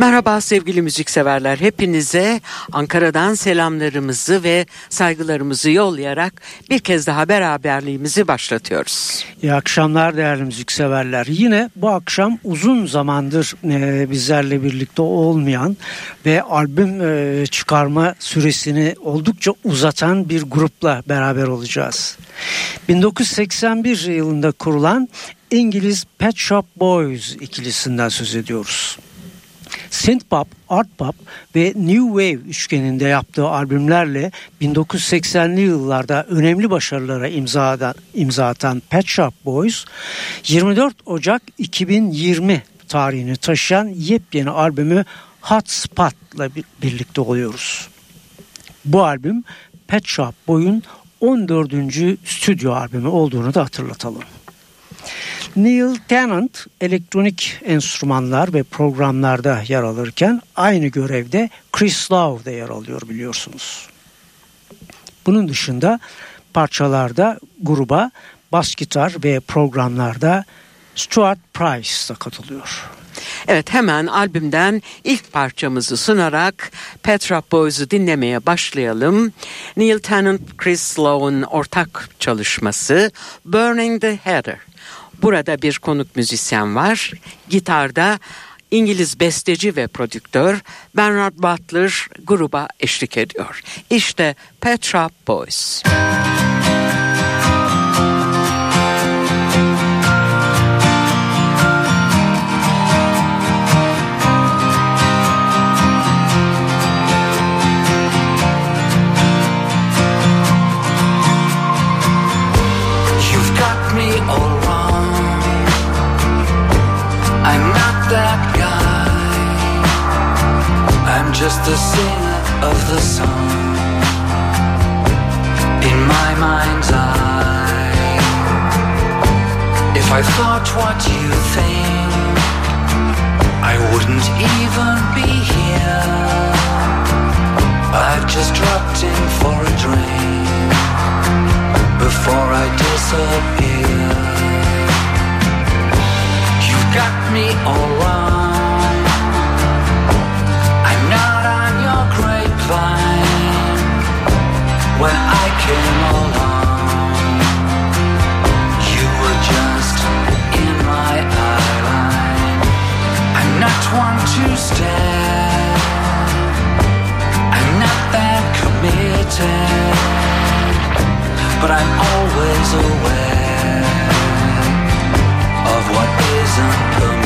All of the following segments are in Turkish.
Merhaba sevgili müzikseverler. Hepinize Ankara'dan selamlarımızı ve saygılarımızı yollayarak bir kez daha beraberliğimizi başlatıyoruz. İyi akşamlar değerli müzikseverler. Yine bu akşam uzun zamandır e, bizlerle birlikte olmayan ve albüm e, çıkarma süresini oldukça uzatan bir grupla beraber olacağız. 1981 yılında kurulan İngiliz Pet Shop Boys ikilisinden söz ediyoruz synthpop, art pop ve new wave üçgeninde yaptığı albümlerle 1980'li yıllarda önemli başarılara imza, atan, imza atan Pet Shop Boys 24 Ocak 2020 tarihini taşıyan yepyeni albümü Hot Spot'la birlikte oluyoruz. Bu albüm Pet Shop Boy'un 14. stüdyo albümü olduğunu da hatırlatalım. Neil Tennant elektronik enstrümanlar ve programlarda yer alırken aynı görevde Chris Love da yer alıyor biliyorsunuz. Bunun dışında parçalarda gruba bas gitar ve programlarda Stuart Price da katılıyor. Evet hemen albümden ilk parçamızı sunarak Petra Boys'u dinlemeye başlayalım. Neil Tennant, Chris Lowe'un ortak çalışması Burning the Heather. Burada bir konuk müzisyen var. Gitarda İngiliz besteci ve prodüktör Bernard Butler gruba eşlik ediyor. İşte Petra Boys. Müzik just the singer of the song in my mind's eye. If I thought what you think, I wouldn't even be here. I've just dropped in for a drink before I disappear. You've got me all wrong. But I'm always aware of what isn't permitted.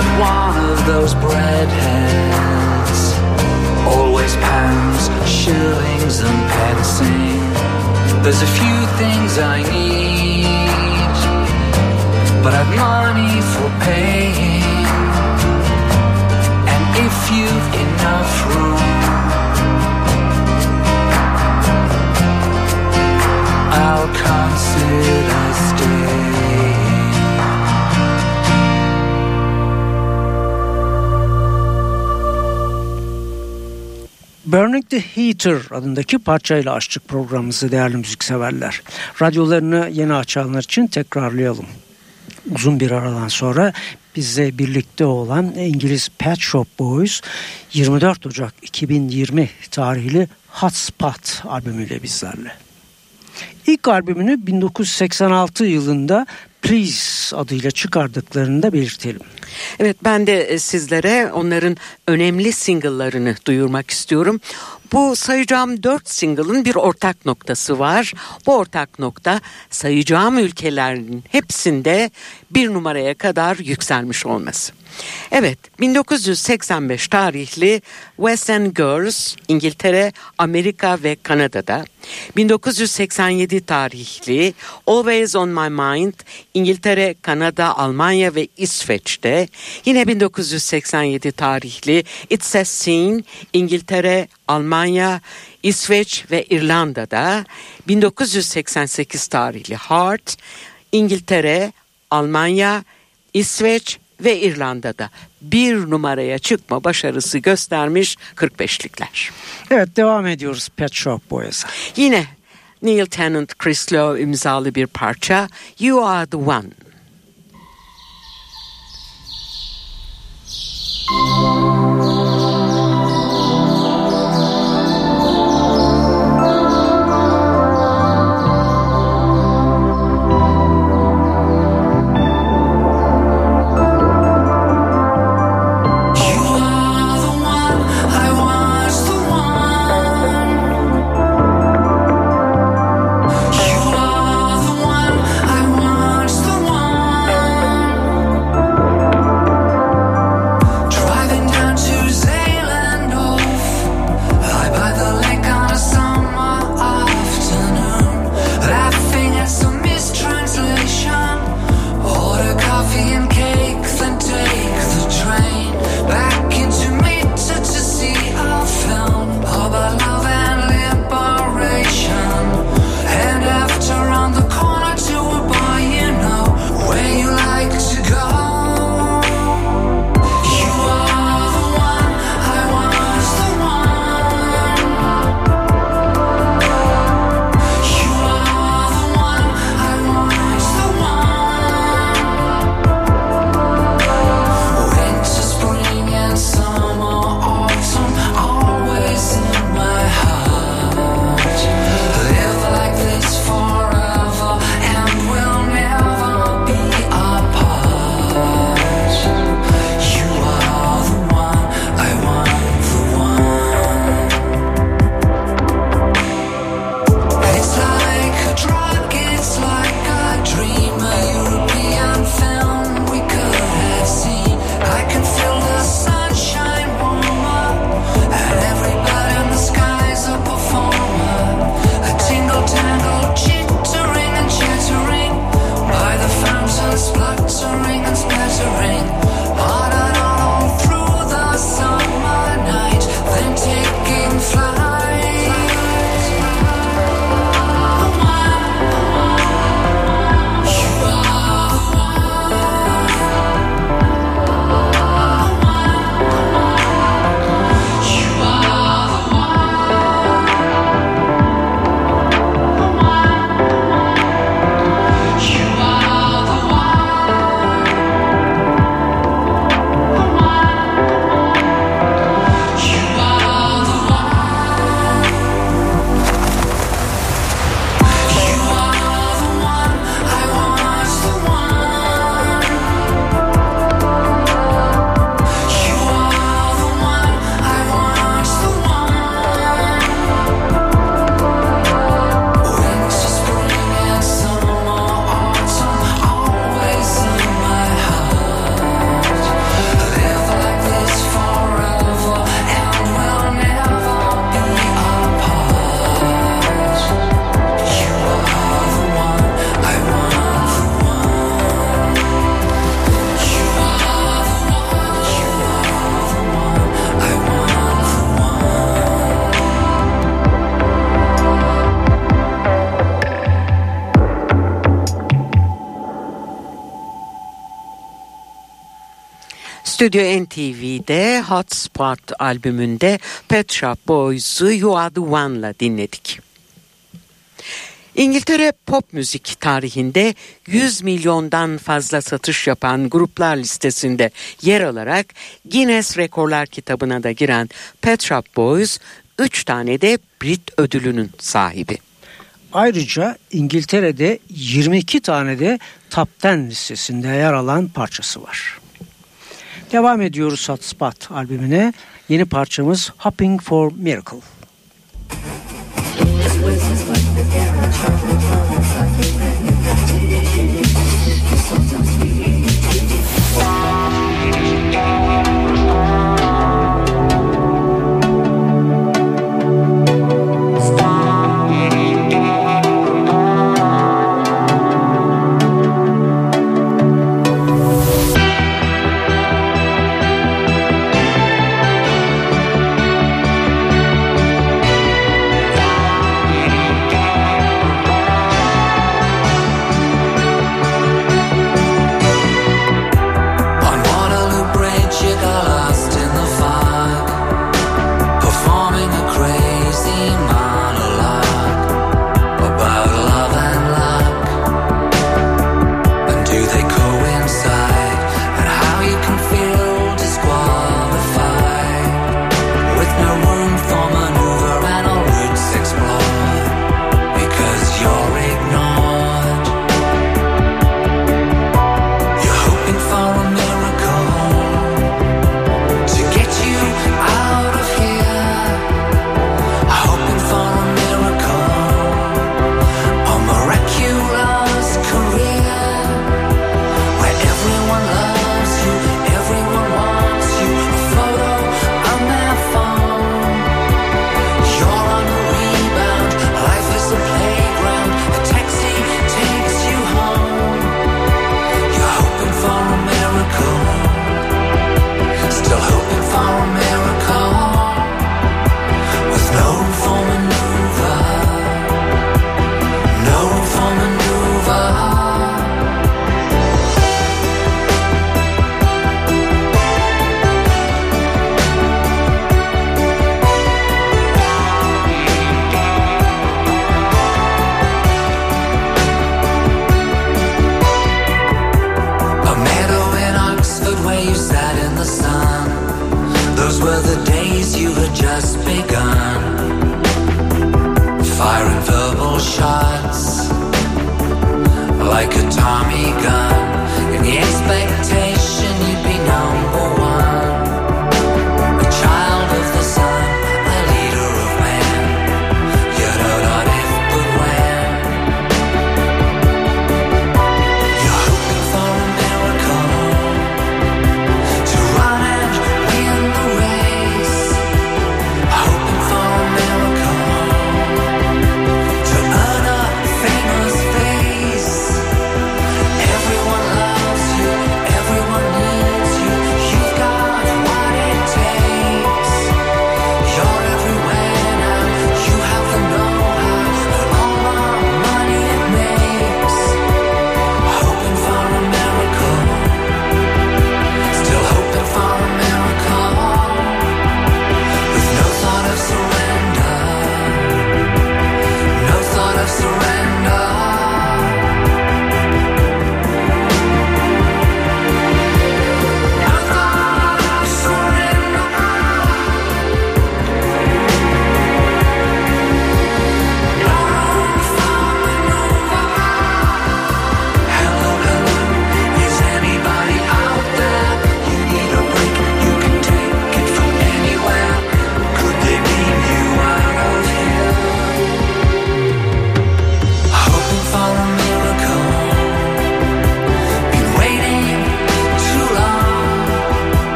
One of those breadheads. Always pounds, shillings, and pensing. There's a few things I need, but I've money for paying. And if you've enough room, I'll consider staying. Burning the Heater adındaki parçayla açtık programımızı değerli müzikseverler. Radyolarını yeni açanlar için tekrarlayalım. Uzun bir aradan sonra bizle birlikte olan İngiliz Pet Shop Boys 24 Ocak 2020 tarihli Hotspot albümüyle bizlerle. İlk albümünü 1986 yılında Please adıyla çıkardıklarını da belirtelim. Evet ben de e, sizlere onların önemli single'larını duyurmak istiyorum. Bu sayacağım dört single'ın bir ortak noktası var. Bu ortak nokta sayacağım ülkelerin hepsinde bir numaraya kadar yükselmiş olması. Evet 1985 tarihli West End Girls İngiltere, Amerika ve Kanada'da. 1987 tarihli Always On My Mind İngiltere, Kanada, Almanya ve İsveç'te. Yine 1987 tarihli It's a Scene İngiltere, Almanya, İsveç ve İrlanda'da. 1988 tarihli Heart İngiltere, Almanya, İsveç ve İrlanda'da bir numaraya çıkma başarısı göstermiş 45'likler. Evet devam ediyoruz Pet Shop Boys'a. Yine Neil Tennant, Chris Lowe imzalı bir parça You Are The One. Stüdyo NTV'de Hotspot albümünde Pet Shop Boys'u You Are The One'la dinledik. İngiltere pop müzik tarihinde 100 milyondan fazla satış yapan gruplar listesinde yer alarak Guinness Rekorlar kitabına da giren Pet Shop Boys 3 tane de Brit ödülünün sahibi. Ayrıca İngiltere'de 22 tane de Top 10 listesinde yer alan parçası var. Devam ediyoruz Hotspot albümüne. Yeni parçamız Hopping for Miracle.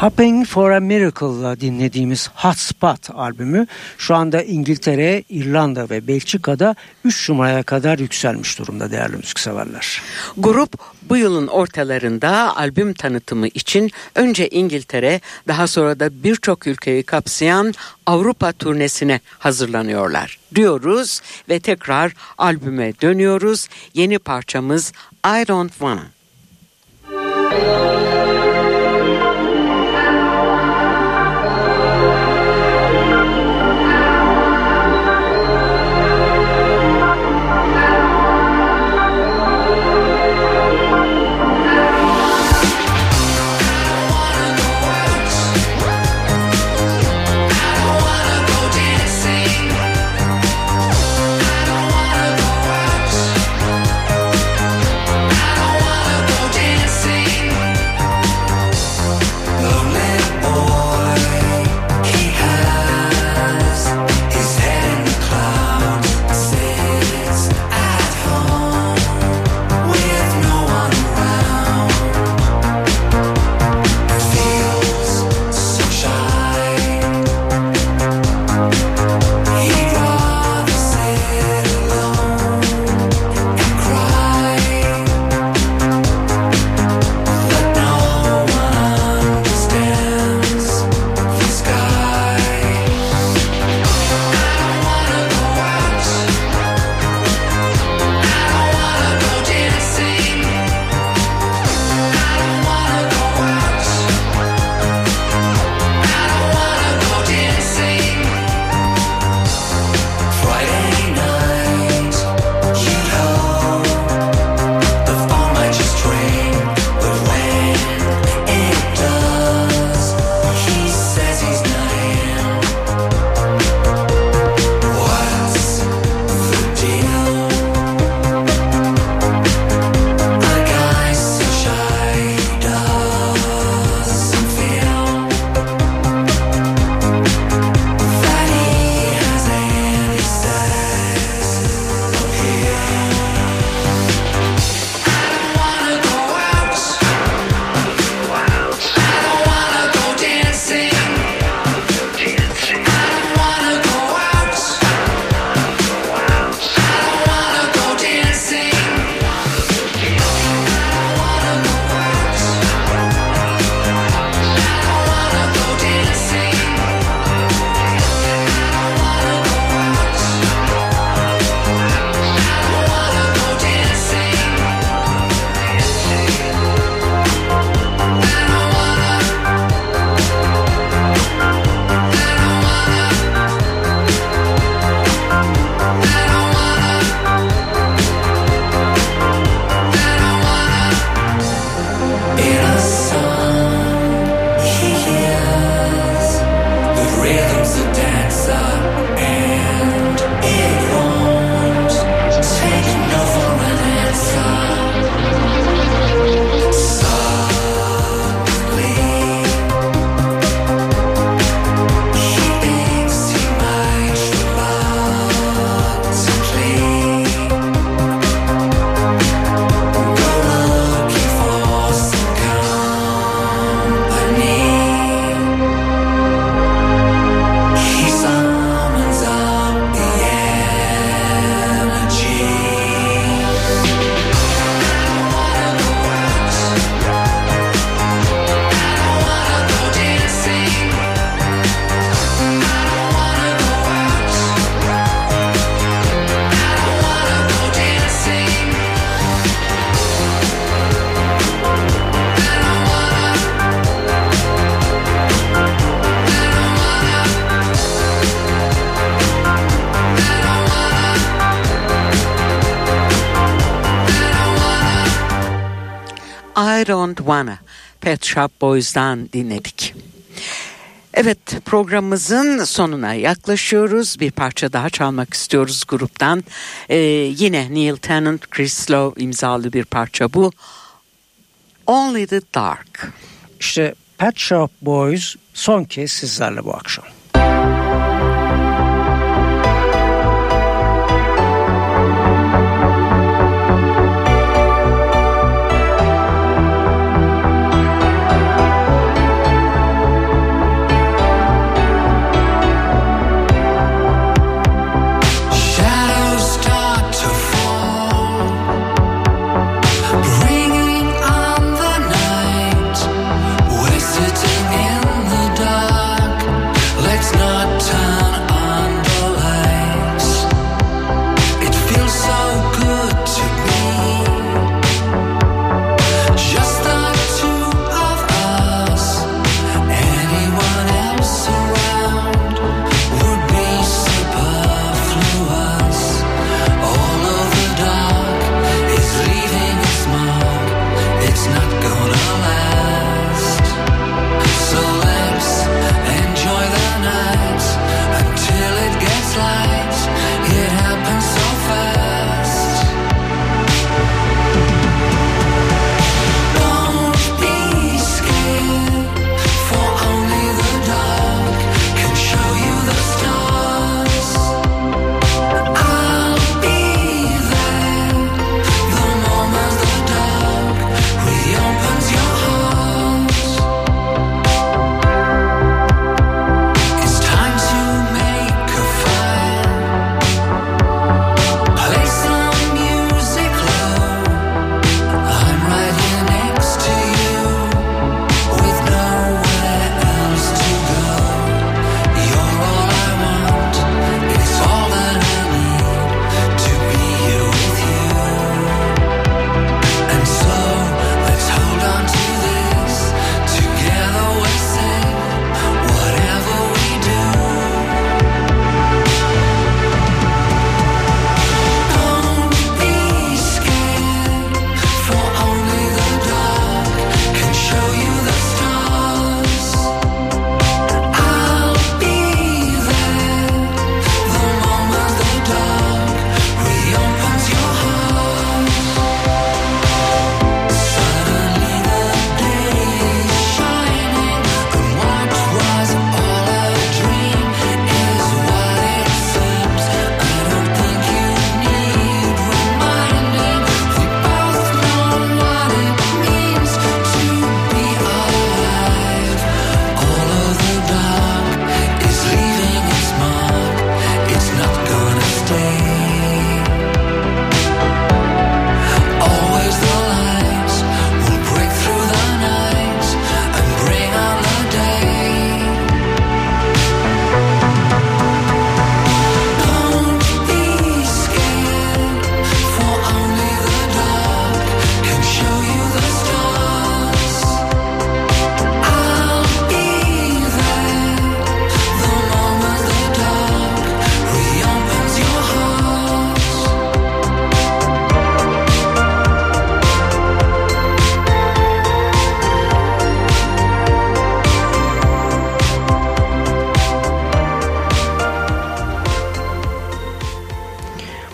Hoping for a Miracle'la dinlediğimiz Hotspot albümü şu anda İngiltere, İrlanda ve Belçika'da 3 numaraya kadar yükselmiş durumda değerli müzikseverler. Grup bu yılın ortalarında albüm tanıtımı için önce İngiltere daha sonra da birçok ülkeyi kapsayan Avrupa turnesine hazırlanıyorlar diyoruz ve tekrar albüme dönüyoruz. Yeni parçamız I Don't Wanna. Wanna Pet Shop Boys'dan dinledik. Evet programımızın sonuna yaklaşıyoruz. Bir parça daha çalmak istiyoruz gruptan. Ee, yine Neil Tennant, Chris Lowe imzalı bir parça bu. Only the Dark. İşte Pet Shop Boys son kez sizlerle bu akşam.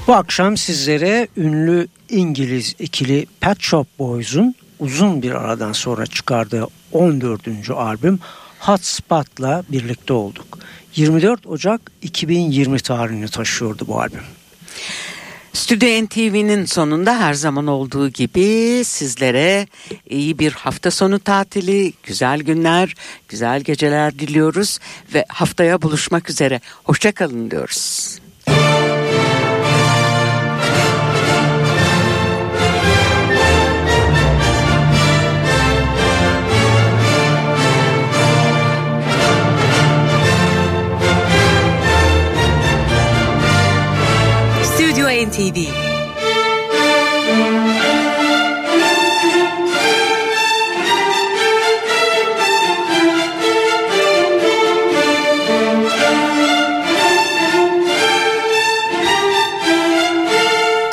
Bu akşam sizlere ünlü İngiliz ikili Pet Shop Boys'un uzun bir aradan sonra çıkardığı 14. albüm Hot Spot'la birlikte olduk. 24 Ocak 2020 tarihini taşıyordu bu albüm. Stüdyo NTV'nin sonunda her zaman olduğu gibi sizlere iyi bir hafta sonu tatili, güzel günler, güzel geceler diliyoruz ve haftaya buluşmak üzere. Hoşçakalın diyoruz. Stüdyo